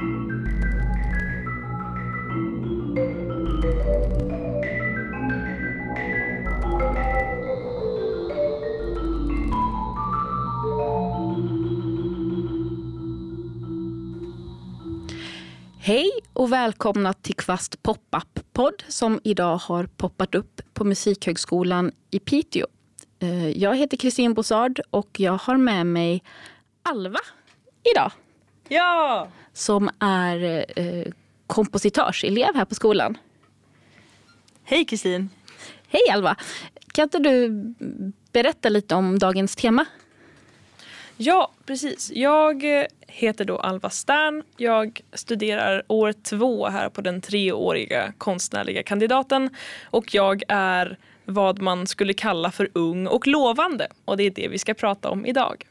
Hej och välkomna till Kvast pop-up-podd som idag har poppat upp på Musikhögskolan i Piteå. Eh, jag heter Kristin Bossard och jag har med mig Alva idag. Ja! Som är eh, kompositörselev här på skolan. Hej Kristin! Hej Alva! Kan inte du berätta lite om dagens tema? Ja, precis. Jag eh, heter då Alva Stern. Jag studerar år två här på den treåriga konstnärliga kandidaten och jag är vad man skulle kalla för ung och lovande och det är det vi ska prata om idag.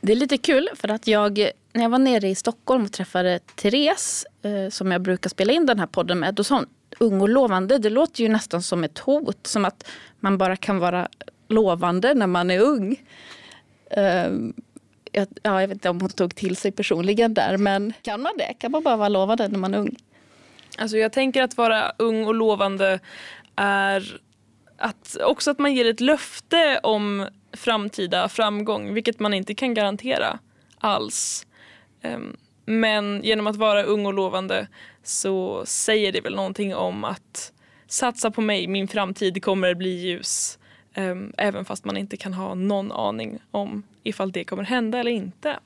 Det är lite kul för att jag, när jag var nere i Stockholm och träffade Therese eh, som jag brukar spela in den här podden med, då sa hon ung och lovande, det låter ju nästan som ett hot, som att man bara kan vara lovande när man är ung. Ehm, jag, ja, jag vet inte om hon tog till sig personligen där, men kan man det? Kan man bara vara lovande när man är ung? Alltså jag tänker att vara ung och lovande är att också att man ger ett löfte om framtida framgång, vilket man inte kan garantera alls. Um, men genom att vara ung och lovande så säger det väl någonting om att satsa på mig, min framtid kommer bli ljus. Um, även fast man inte kan ha någon aning om ifall det kommer hända eller inte.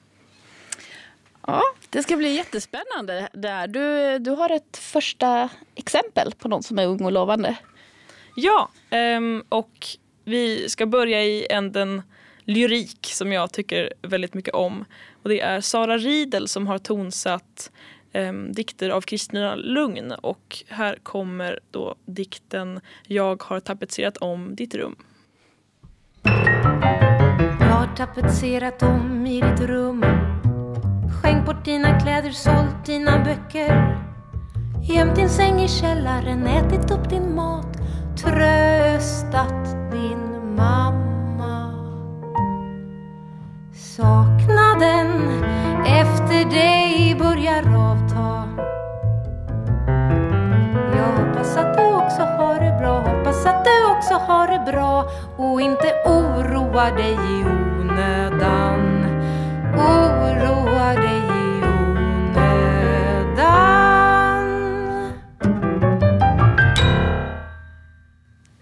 Ja, det ska bli jättespännande. Där. Du, du har ett första exempel på någon som är ung och lovande. Ja, um, och vi ska börja i änden lyrik som jag tycker väldigt mycket om. Och det är Sara Riedel som har tonsatt eh, dikter av Kristina Lugn. Och här kommer då dikten Jag har tapetserat om ditt rum. Jag har tapetserat om i ditt rum. Skänkt bort dina kläder, sålt dina böcker. Gömt din säng i källaren, ätit upp din mat. Tröstat din mamma. Saknaden efter dig börjar avta Jag hoppas att du också har det bra Hoppas att du också har det bra och inte oroa dig i onödan Oroa dig i onödan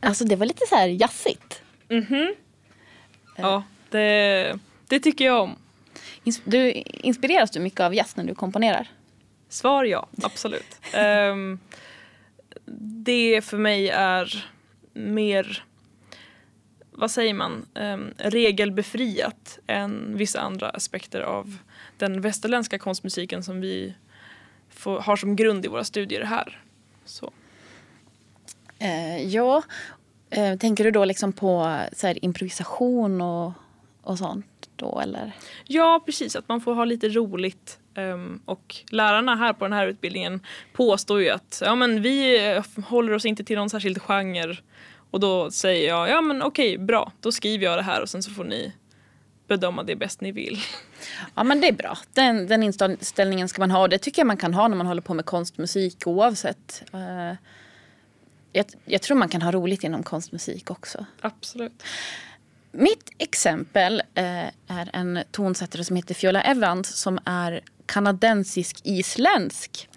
Alltså det var lite så här jazzigt. Mhm. Ja, det, det tycker jag om. Du, inspireras du mycket av jazz när du komponerar? Svar ja, absolut. um, det för mig är mer, vad säger man, um, regelbefriat än vissa andra aspekter av den västerländska konstmusiken som vi får, har som grund i våra studier här. Så. Eh, ja, eh, tänker du då liksom på så här, improvisation och, och sånt då eller? Ja, precis. Att man får ha lite roligt. Um, och lärarna här på den här utbildningen påstår ju att ja, men vi håller oss inte till någon särskild genre. Och då säger jag, ja men okej, bra, då skriver jag det här och sen så får ni bedöma det bäst ni vill. Ja men det är bra. Den, den inställningen ska man ha och det tycker jag man kan ha när man håller på med konstmusik oavsett. Uh, jag, jag tror man kan ha roligt inom konstmusik också. Absolut. Mitt exempel eh, är en tonsättare som heter Fiola Evans som är kanadensisk-isländsk.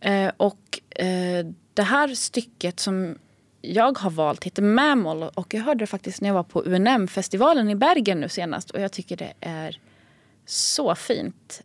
Eh, och eh, det här stycket som jag har valt heter Mammal och jag hörde det faktiskt när jag var på UNM-festivalen i Bergen nu senast och jag tycker det är så fint.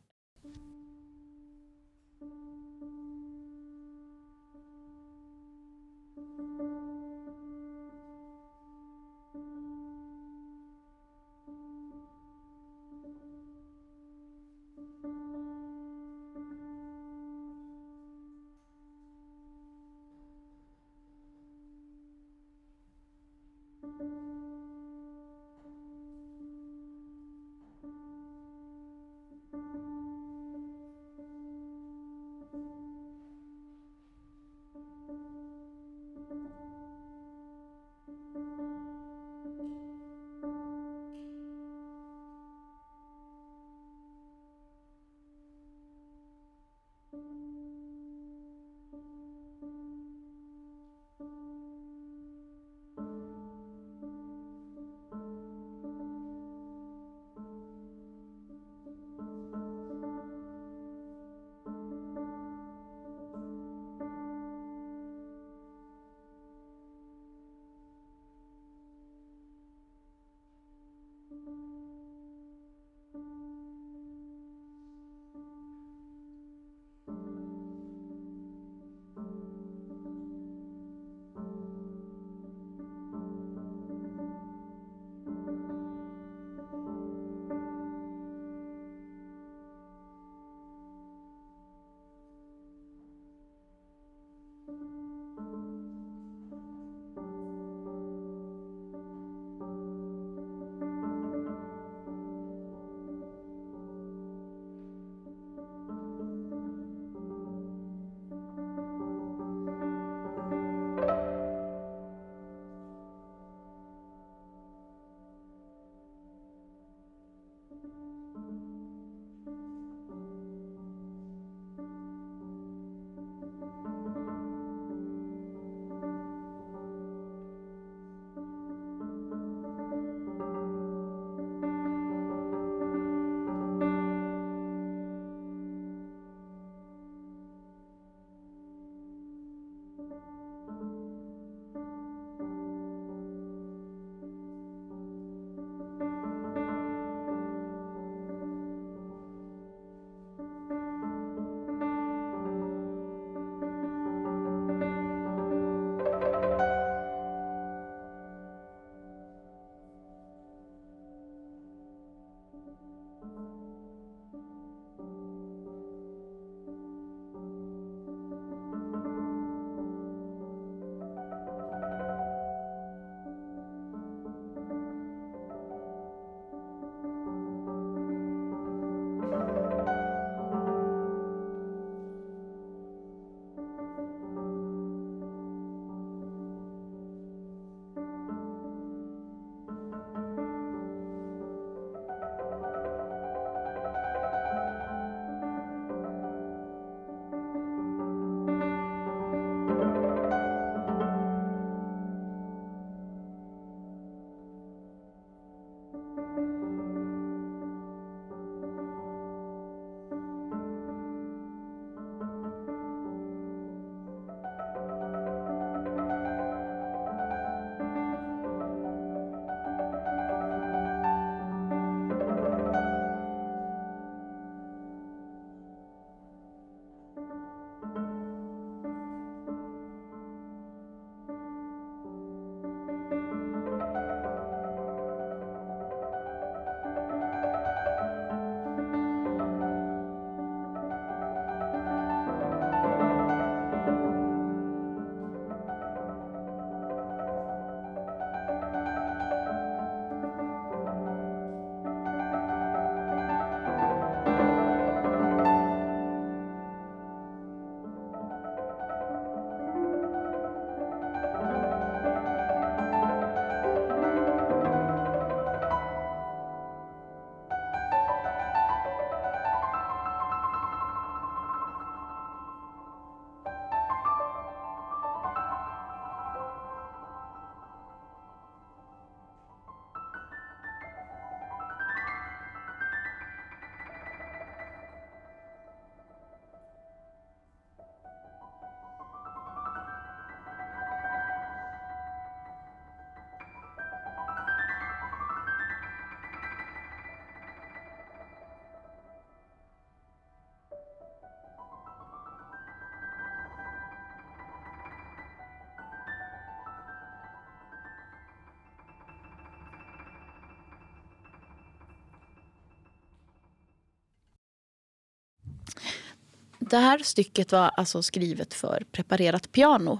Det här stycket var alltså skrivet för preparerat piano.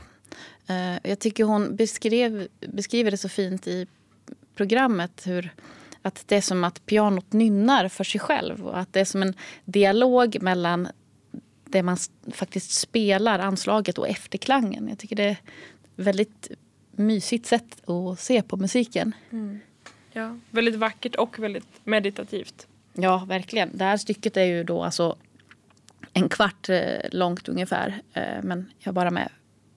Eh, jag tycker hon beskrev, beskriver det så fint i programmet hur att det är som att pianot nynnar för sig själv och att det är som en dialog mellan det man faktiskt spelar, anslaget och efterklangen. Jag tycker det är väldigt mysigt sätt att se på musiken. Mm. Ja, väldigt vackert och väldigt meditativt. Ja, verkligen. Det här stycket är ju då alltså en kvart eh, långt ungefär. Eh, men jag har bara med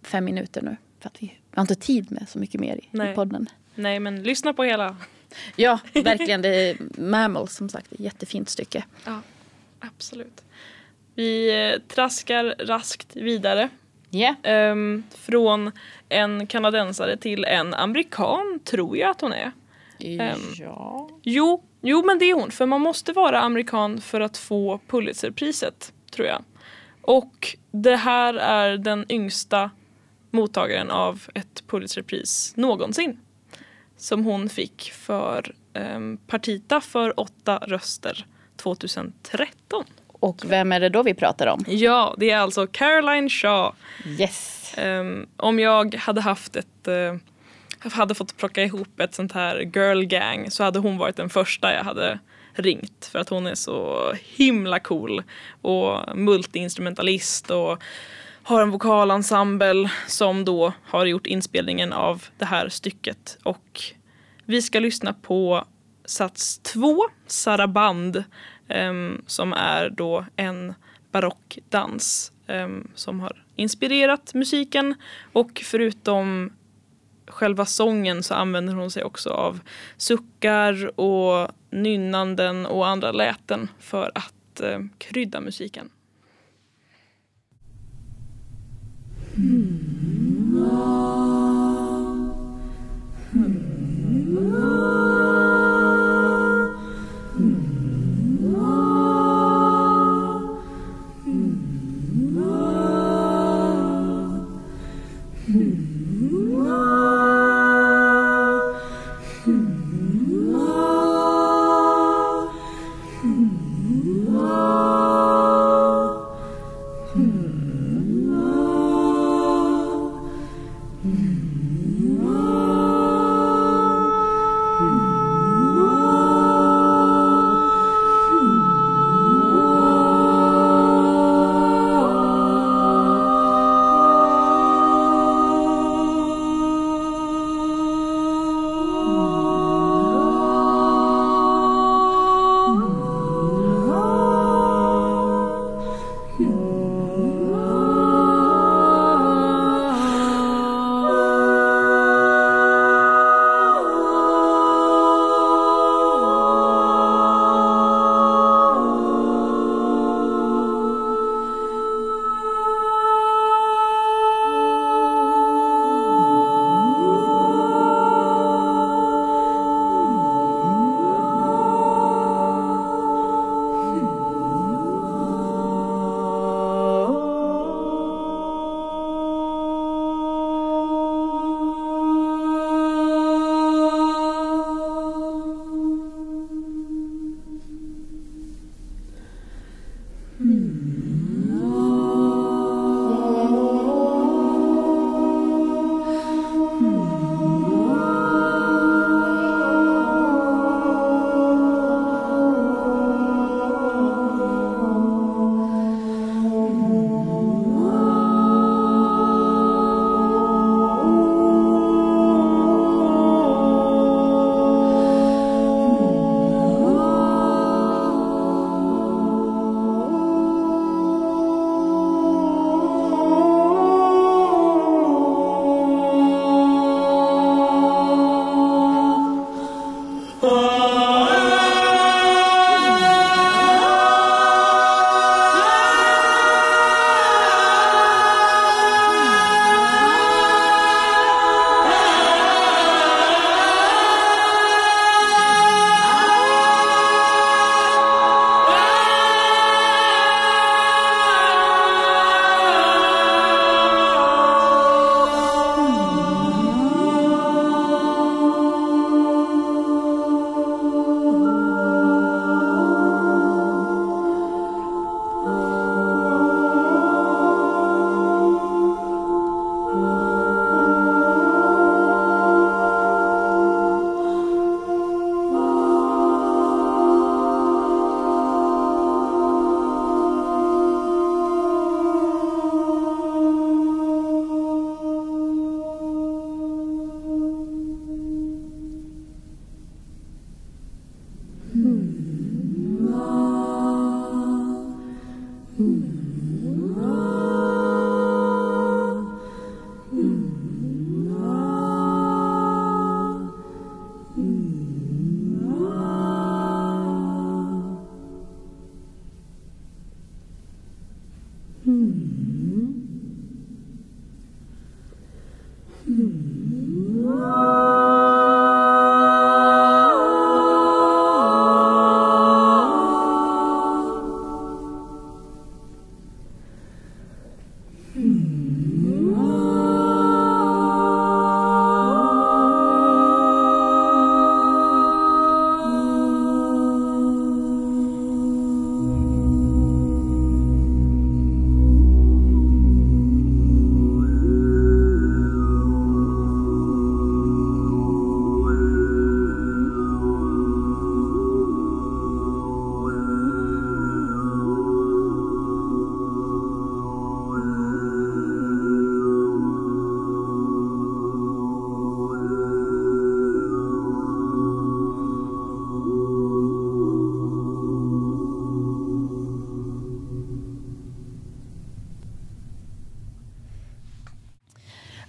fem minuter nu. För att vi har inte tid med så mycket mer i, i podden. Nej, men lyssna på hela. Ja, verkligen. Det är Mammal som sagt. Ett jättefint stycke. Ja, absolut. Vi eh, traskar raskt vidare. Yeah. Um, från en kanadensare till en amerikan, tror jag att hon är. Um, ja. Jo, jo, men det är hon. För man måste vara amerikan för att få Pulitzerpriset, tror jag. Och det här är den yngsta mottagaren av ett Pulitzerpris någonsin. Som hon fick för um, Partita för åtta röster 2013. Och vem är det då vi pratar om? Ja, det är alltså Caroline Shaw. Yes. Um, om jag hade haft ett uh, hade fått plocka ihop ett sånt här girl gang så hade hon varit den första jag hade ringt för att hon är så himla cool och multiinstrumentalist och har en vokalensemble som då har gjort inspelningen av det här stycket. Och vi ska lyssna på sats 2, Saraband, um, som är då en barockdans um, ehm, som har inspirerat musiken. Och förutom själva sången så använder hon sig också av suckar och nynnanden och andra läten för att eh, krydda musiken. Mm.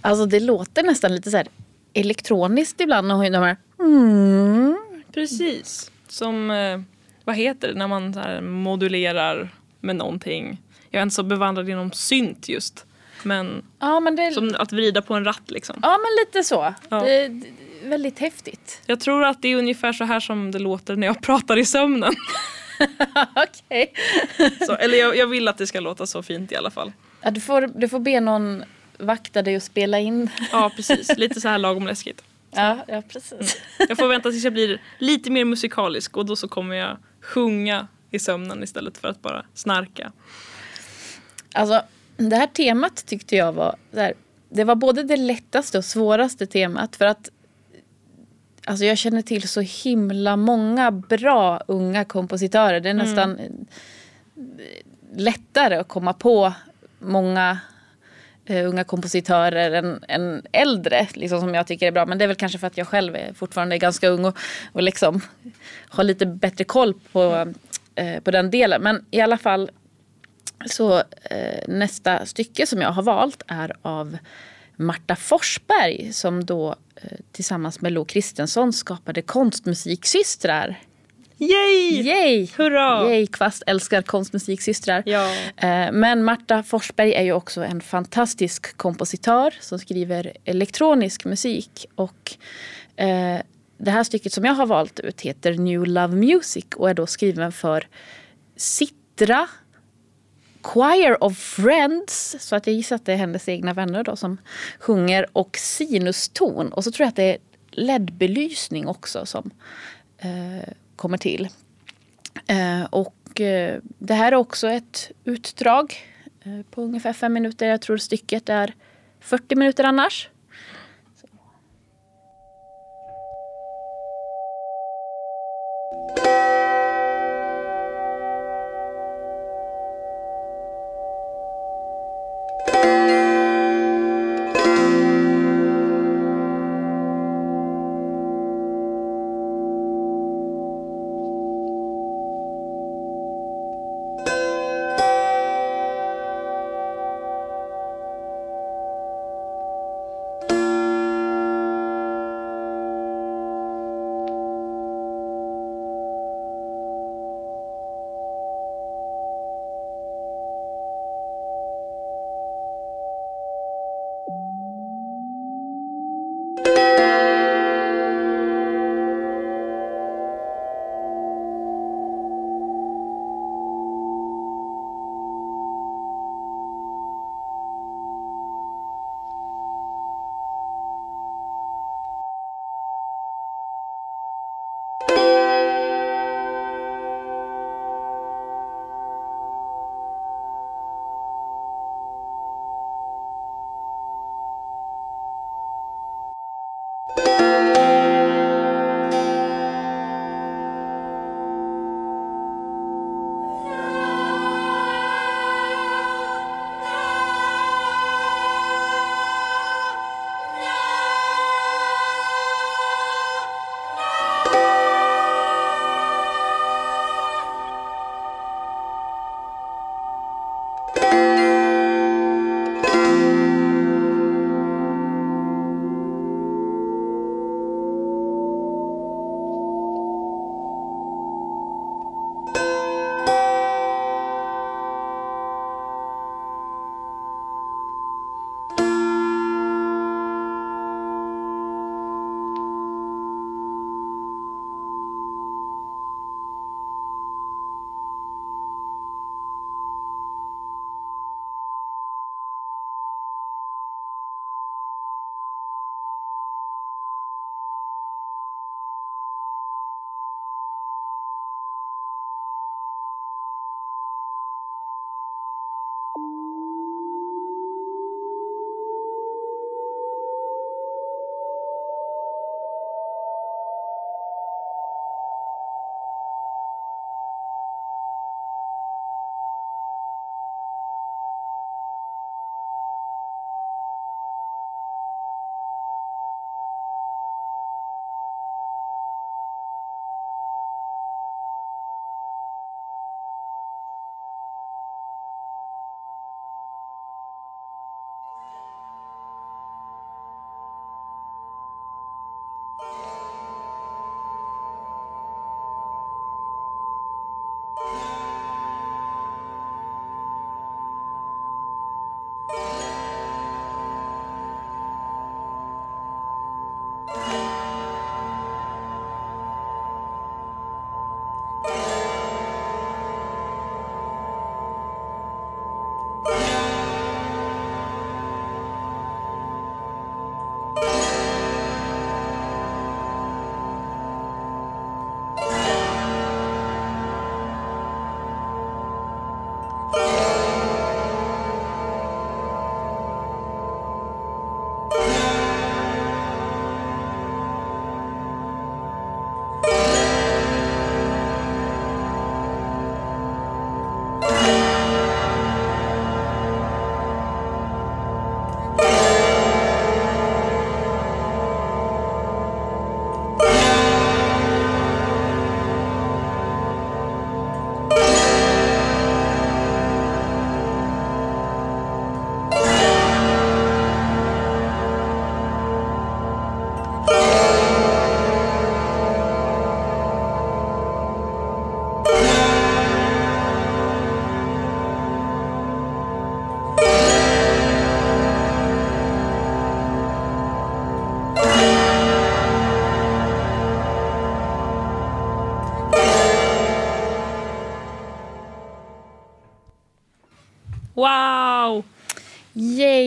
Alltså det låter nästan lite så här elektroniskt ibland. Och de här, mm. Precis. Som, eh, vad heter det när man så modulerar med någonting. Jag är inte så bevandrad inom synt just. Men Ja, men det, som att vrida på en ratt liksom. ja, men lite så. Ja. Det, det, väldigt häftigt. Jag tror att det är ungefär så här som det låter när jag pratar i sömnen. Okej. Så, eller jag, jag vill att det ska låta så fint i alla fall. Ja, du, får, du får be någon vakta dig och spela in. Ja precis, lite så här lagom läskigt. Ja, ja precis. Jag får vänta tills jag blir lite mer musikalisk och då så kommer jag sjunga i sömnen istället för att bara snarka. Alltså, det här temat tyckte jag var... Här, det var både det lättaste och svåraste temat. För att alltså jag känner till så himla många bra unga kompositörer. Det är nästan eh, lättare att komma på många uh, unga kompositörer än, än äldre. Liksom, som jag tycker är bra. Men det är väl kanske för att jag själv är fortfarande ganska ung och, och liksom har lite bättre koll på, uh, på den delen. Men i alla fall så eh, nästa stycke som jag har valt är av Marta Forsberg som då tillsammans med Lo Kristensson skapade Konstmusiksystrar. Yay! Yay! Hurra! Yay, Kvast älskar konstmusiksystrar. Ja. Eh, Men Marta Forsberg är ju också en fantastisk kompositör som skriver elektronisk musik. Och eh, det här stycket som jag har valt ut heter New Love Music och är då skriven för Citra Choir of Friends, så att jag gissar att det är hennes egna vänner då som sjunger och sinuston. Och så tror jag att det är LED-belysning också som eh, kommer till. Eh, och eh, det här är också ett utdrag eh, på ungefär fem minuter. Jag tror stycket är 40 minuter annars. Så.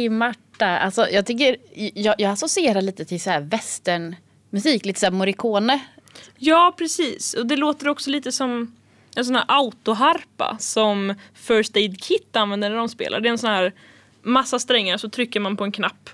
Marta! Alltså, jag, tycker, jag, jag associerar lite till så här westernmusik, lite så här Morricone. Ja, precis. Och det låter också lite som en sån här autoharpa som First Aid Kit använder när de spelar. Det är en sån här massa strängar så trycker man på en knapp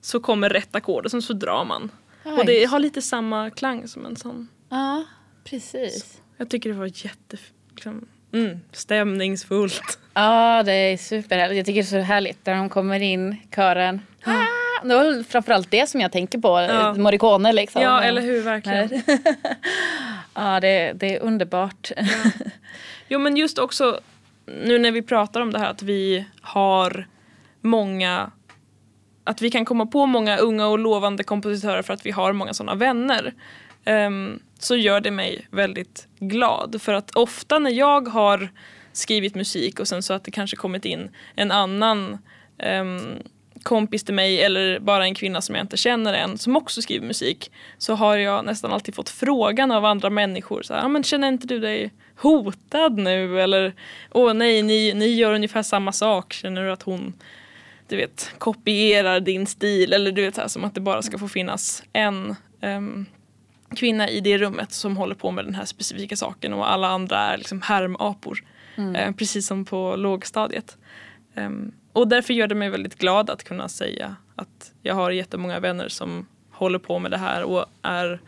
så kommer rätt ackord och sen så drar man. Ja, och det har lite samma klang som en sån. Ja, precis. Jag tycker det var jätte... Liksom, mm, stämningsfullt. Ja, det är superhärligt. Jag tycker det är så härligt när de kommer in, kören. Ah, det var framförallt det som jag tänker på, Ja. Morricone liksom. Ja, eller hur, verkligen. ja, det, det är underbart. Jo men just också nu när vi pratar om det här att vi har många att vi kan komma på många unga och lovande kompositörer för att vi har många sådana vänner. ehm, så gör det mig väldigt glad. För att ofta när jag har skrivit musik och sen så att det kanske kommit in en annan um, kompis till mig eller bara en kvinna som jag inte känner än som också skriver musik så har jag nästan alltid fått frågan av andra människor så här, ah, men känner inte du dig hotad nu? Eller åh nej ni, ni gör ungefär samma sak. Känner du att hon du vet kopierar din stil? Eller du vet så här, som att det bara ska få finnas en um, kvinna i det rummet som håller på med den här specifika saken och alla andra är liksom härmapor. Eh, precis som på lågstadiet. Ehm, och därför gör det mig väldigt glad att kunna säga att jag har jättemånga vänner som håller på med det här och är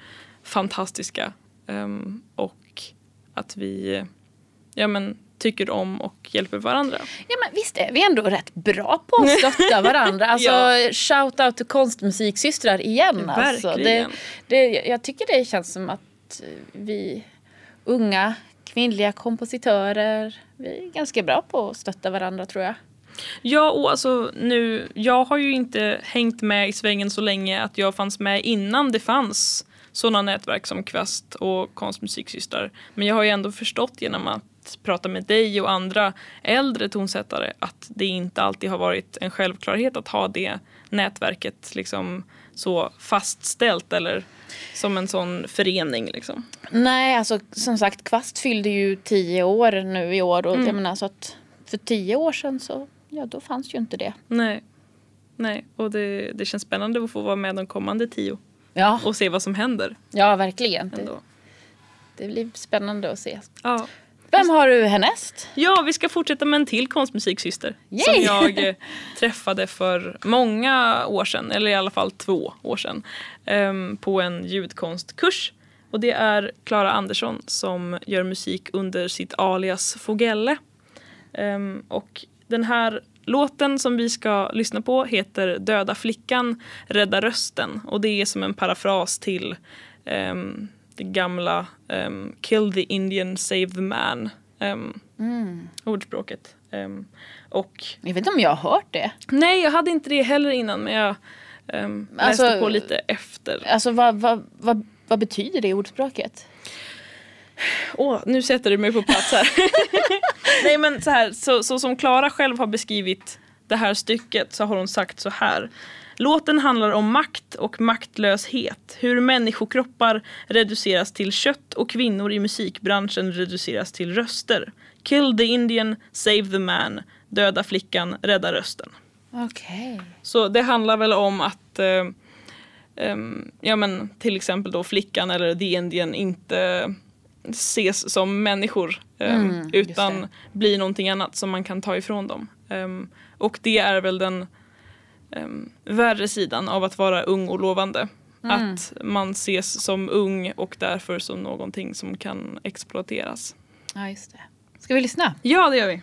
fantastiska. Ehm, och att vi ja, men, tycker om och hjälper varandra. Ja men visst är vi ändå rätt bra på att stötta varandra. Alltså Ja. shout out till konstmusiksystrar igen. Alltså. Det, det, jag tycker det känns som att vi unga kvinnliga kompositörer, vi är ganska bra på att stötta varandra tror jag. Ja, och alltså nu, jag har ju inte hängt med i svängen så länge att jag fanns med innan det fanns sådana nätverk som Kvast och Konstmusiksystrar. Men jag har ju ändå förstått genom att prata med dig och andra äldre tonsättare att det inte alltid har varit en självklarhet att ha det nätverket liksom så fastställt eller som en sån förening liksom. Nej, alltså som sagt Kvast fyllde ju tio år nu i år och jag menar så att för tio år sedan så ja, då fanns ju inte det. Nej. Nej, och det, det känns spännande att få vara med de kommande tio Ja, och se vad som händer ja verkligen. Det, ändå. det blir spännande att se. Ja. Vem har du härnäst? Ja, vi ska fortsätta med en till konstmusiksyster. Yay! Som jag eh, träffade för många år sedan, eller i alla fall två år sedan. ehm, på en ljudkonstkurs. Och det är Klara Andersson som gör musik under sitt alias Fogelle. Ehm, och den här låten som vi ska lyssna på heter Döda flickan, rädda rösten. Och det är som en parafras till ehm, det gamla ehm, Kill the Indian, save the man. ehm, ordspråket. Ehm, och Jag vet inte om jag har hört det. nej, jag hade inte det heller innan men jag ehm, Alltså- läste på lite efter. Alltså vad, vad, vad, vad betyder det ordspråket? Åh, nu sätter du mig på plats här. nej men så här, så, så som Klara själv har beskrivit det här stycket så har hon sagt så här. Låten handlar om makt och maktlöshet. Hur människokroppar reduceras till kött och kvinnor i musikbranschen reduceras till röster. Kill the Indian, save the man. Döda flickan, rädda rösten. Okej. Så det handlar väl om att eh, ehm, ja, men, till exempel då flickan eller the Indian inte ses som människor ehm, Mm, utan blir någonting annat som man kan ta ifrån dem. Och det är väl den um, värre sidan av att vara ung och lovande. Mm. Att man ses som ung och därför som någonting som kan exploateras. Ja, just det. Ska vi lyssna? Ja, det gör vi.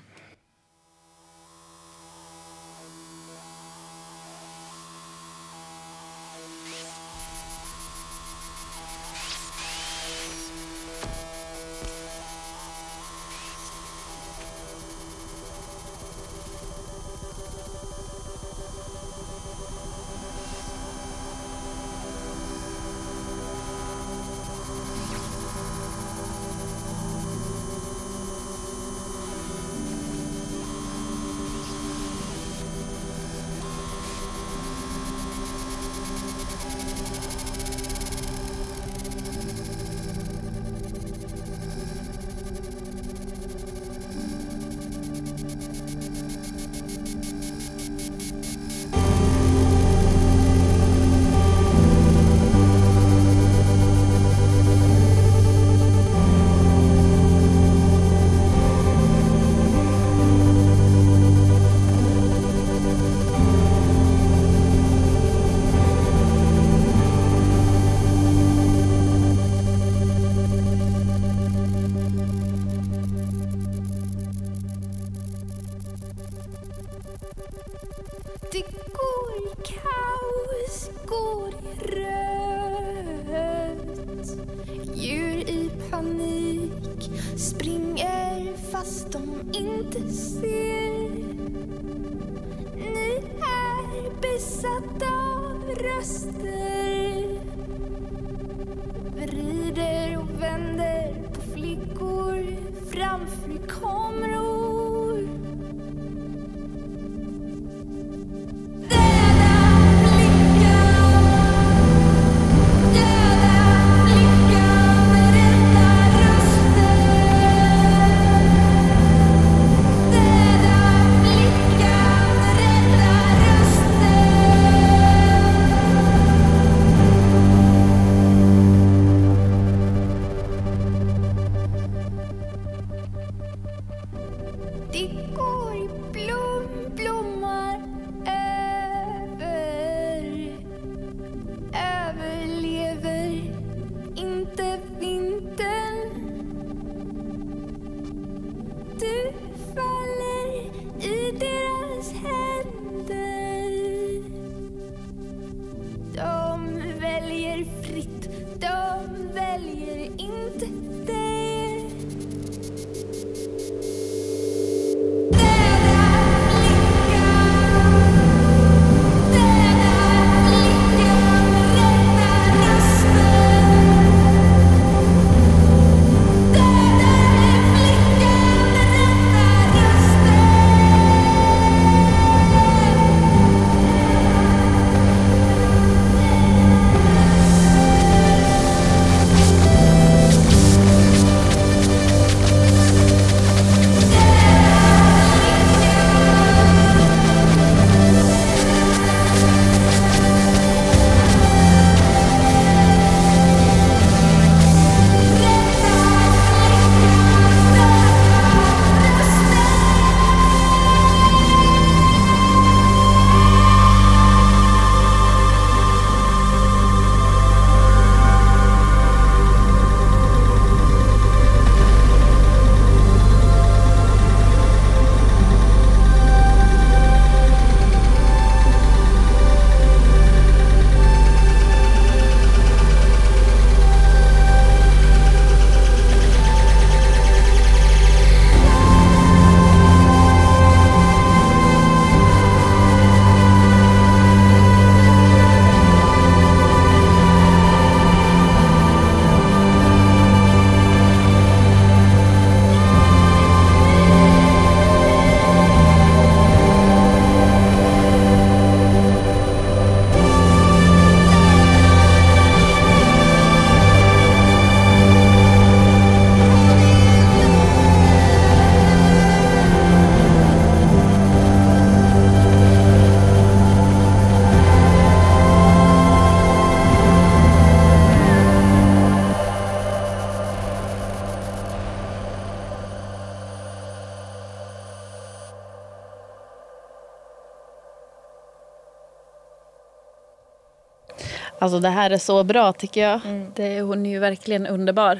Alltså det här är så bra tycker jag. Det, hon är ju verkligen underbar.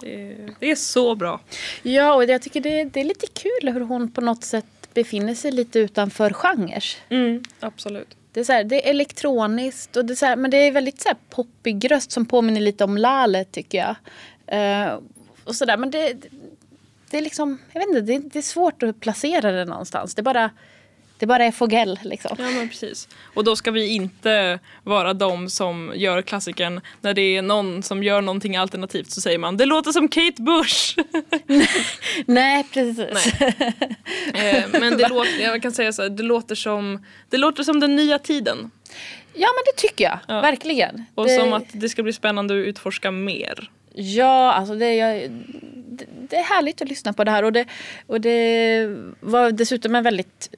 Det, det är så bra. Ja, och jag tycker det, det är lite kul hur hon på något sätt befinner sig lite utanför genrer. Mm, absolut. Det är, så här, det är elektroniskt och det är så här, men det är väldigt så här poppig röst som påminner lite om Lale tycker jag. Eh, och sådär, men det, det är liksom, jag vet inte, det, det är svårt att placera det någonstans. Det är bara, det bara är Fogell liksom. Ja men precis. Och då ska vi inte vara de som gör klassikern när det är någon som gör någonting alternativt så säger man det låter som Kate Bush. Nej, precis. Eh, men det låter, jag kan säga så här, det låter som, det låter som den nya tiden. Ja, men det tycker jag. Ja. Verkligen. Och det, som att det ska bli spännande att utforska mer. Ja, alltså det, jag, det, det är härligt att lyssna på det här. Och det, och det var dessutom en väldigt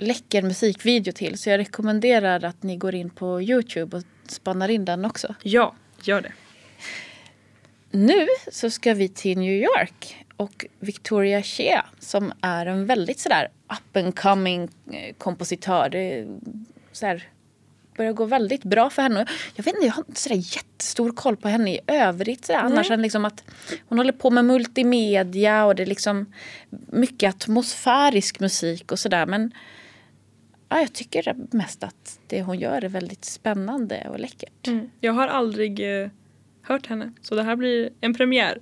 läcker musikvideo till. Så jag rekommenderar att ni går in på Youtube och spannar in den också. Ja, gör det. Nu så ska vi till New York och Victoria Shea som är en väldigt sådär up and coming eh, kompositör. Det är sådär, börjar gå väldigt bra för henne. Jag vet inte, jag har inte sådär jättestor koll på henne i övrigt. Sådär, annars än liksom att hon håller på med multimedia och det är liksom mycket atmosfärisk musik och sådär. Men ja, jag tycker mest att det hon gör är väldigt spännande och läckert. Mm. Jag har aldrig eh, hört henne så det här blir en premiär.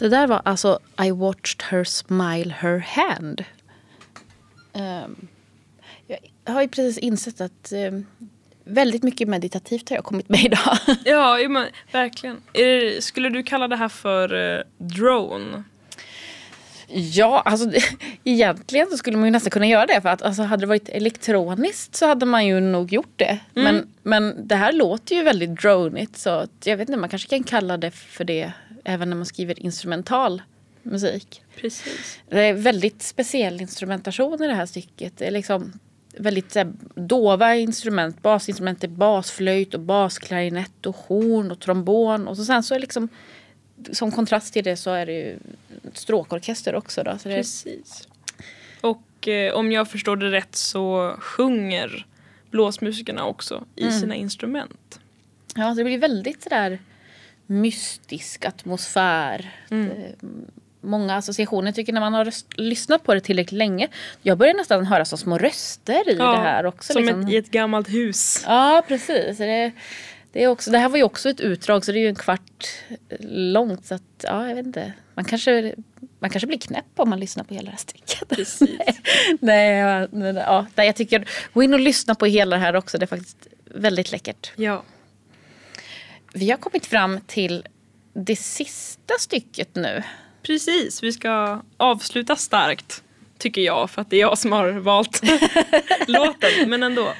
Det där var alltså I watched her smile her hand. Ehm, jag har ju precis insett att ehm, väldigt mycket meditativt har jag kommit med idag. Ja, men, verkligen. Det, skulle du kalla det här för eh, drone? Ja, alltså egentligen så skulle man ju nästan kunna göra det. För att alltså, hade det varit elektroniskt så hade man ju nog gjort det. Men, men det här låter ju väldigt dronigt så jag vet inte, man kanske kan kalla det för det även när man skriver instrumental musik. Precis. Det är väldigt speciell instrumentation i det här stycket. Det är liksom väldigt här, dova instrument. Basinstrument är basflöjt och basklarinett och horn och trombon. Och så sen så är liksom som kontrast till det så är det ju stråkorkester också. Då. Precis. Och eh, om jag förstår det rätt så sjunger blåsmusikerna också i sina instrument. ja, så det blir väldigt sådär mystisk atmosfär. Mm. Många associationer tycker när man har röst, lyssnat på det tillräckligt länge. Jag börjar nästan höra som små röster i det här också. som liksom. ett, i ett gammalt hus. Ja, precis. Det, det, är också, det här var ju också ett utdrag så det är ju en kvart långt. Så att, ja, jag vet inte. Man kanske, man kanske blir knäpp om man lyssnar på hela det här stycket. Nej, ja, nej, ja, nej, jag tycker, gå in och lyssna på hela det här också. Det är faktiskt väldigt läckert. Ja. Vi har kommit fram till det sista stycket nu. Precis, vi ska avsluta starkt. Tycker jag, för att det är jag som har valt låten. Men ändå.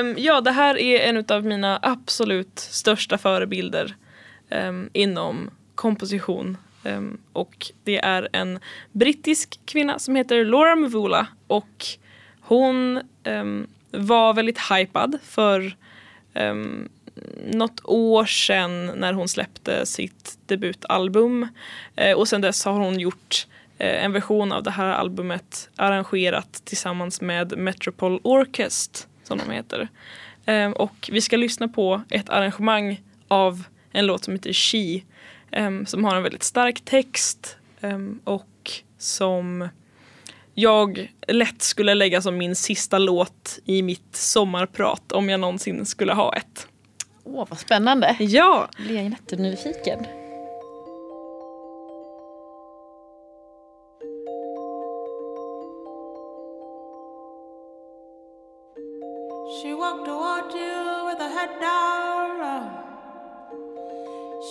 Um, ja, det här är en av mina absolut största förebilder um, inom komposition. Um, och det är en brittisk kvinna som heter Laura Mvula och hon var väldigt hypad för um, något år sedan när hon släppte sitt debutalbum. Eh, och sen dess har hon gjort eh, en version av det här albumet arrangerat tillsammans med Metropol Orchest som de heter. Eh, och vi ska lyssna på ett arrangemang av en låt som heter She eh, som har en väldigt stark text eh, och som jag lätt skulle lägga som min sista låt i mitt sommarprat om jag någonsin skulle ha ett. Åh, vad spännande. Ja, Jag blir jättenyfiken. She walked toward you with her head down.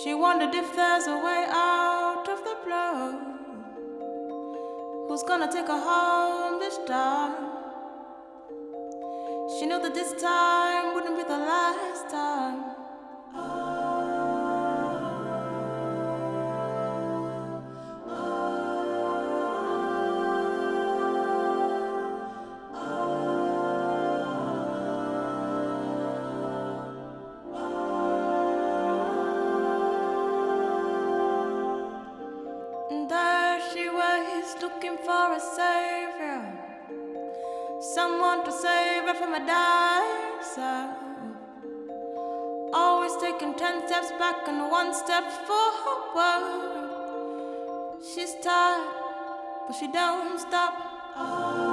She wondered if there's a way out of the blow. Who's gonna take her home this time? She knew that this time wouldn't be the last time. Ten steps back and one step forward. She's tired, but she don't stop.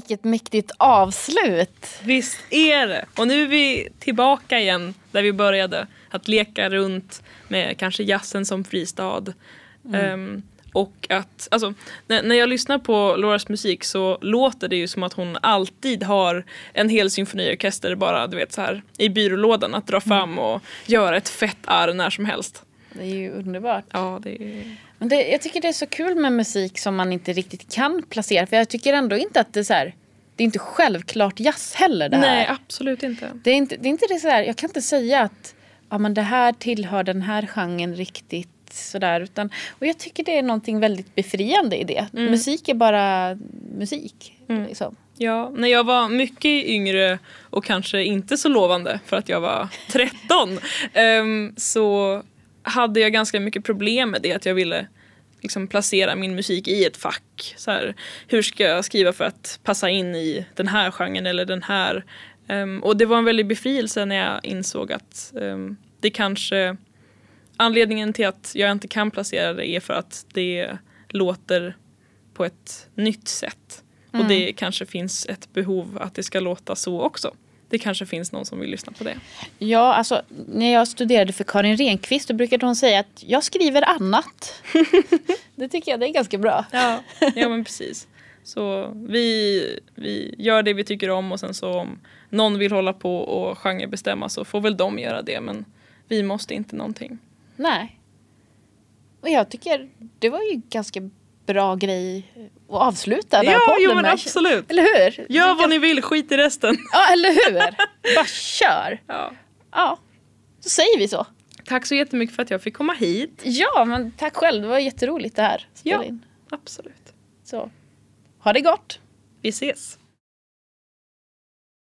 Vilket mäktigt avslut. Visst är det. Och nu är vi tillbaka igen där vi började. Att leka runt med kanske jazzen som fristad. Ehm, och att, alltså, när, när jag lyssnar på Lauras musik så låter det ju som att hon alltid har en hel symfoniorkester bara du vet så här i byrålådan att dra fram och göra ett fett arr när som helst. Det är ju underbart. Ja, det är... Men det, jag tycker det är så kul med musik som man inte riktigt kan placera. För jag tycker ändå inte att det är så här, det är inte självklart jazz heller det här. Nej, absolut inte. Det är inte det, är inte det så här, jag kan inte säga att ja, men det här tillhör den här genren riktigt sådär. Utan, och jag tycker det är någonting väldigt befriande i det. Musik är bara musik. Liksom. Ja, när jag var mycket yngre och kanske inte så lovande för att jag var 13 ehm, så hade jag ganska mycket problem med det att jag ville liksom placera min musik i ett fack. Så här, hur ska jag skriva för att passa in i den här genren eller den här? Ehm, och det var en väldig befrielse när jag insåg att ehm, det kanske anledningen till att jag inte kan placera det är för att det låter på ett nytt sätt. Och det kanske finns ett behov att det ska låta så också. Det kanske finns någon som vill lyssna på det. Ja, alltså när jag studerade för Karin Renqvist då brukade hon säga att jag skriver annat. det tycker jag det är ganska bra. Ja, ja men precis. Så vi, vi gör det vi tycker om och sen så om någon vill hålla på och genrebestämma så får väl de göra det men vi måste inte någonting. Nej. Och jag tycker det var ju ganska bra grej att avsluta den här Ja, podden jo men med. absolut. Eller hur? Gör vad ni vill, skit i resten. Ja, eller hur? Bara kör. Ja. Ja, så säger vi så. Tack så jättemycket för att jag fick komma hit. Ja, men tack själv. Det var jätteroligt det här. Spela Ja. in. Absolut. Så. Ha det gott. Vi ses.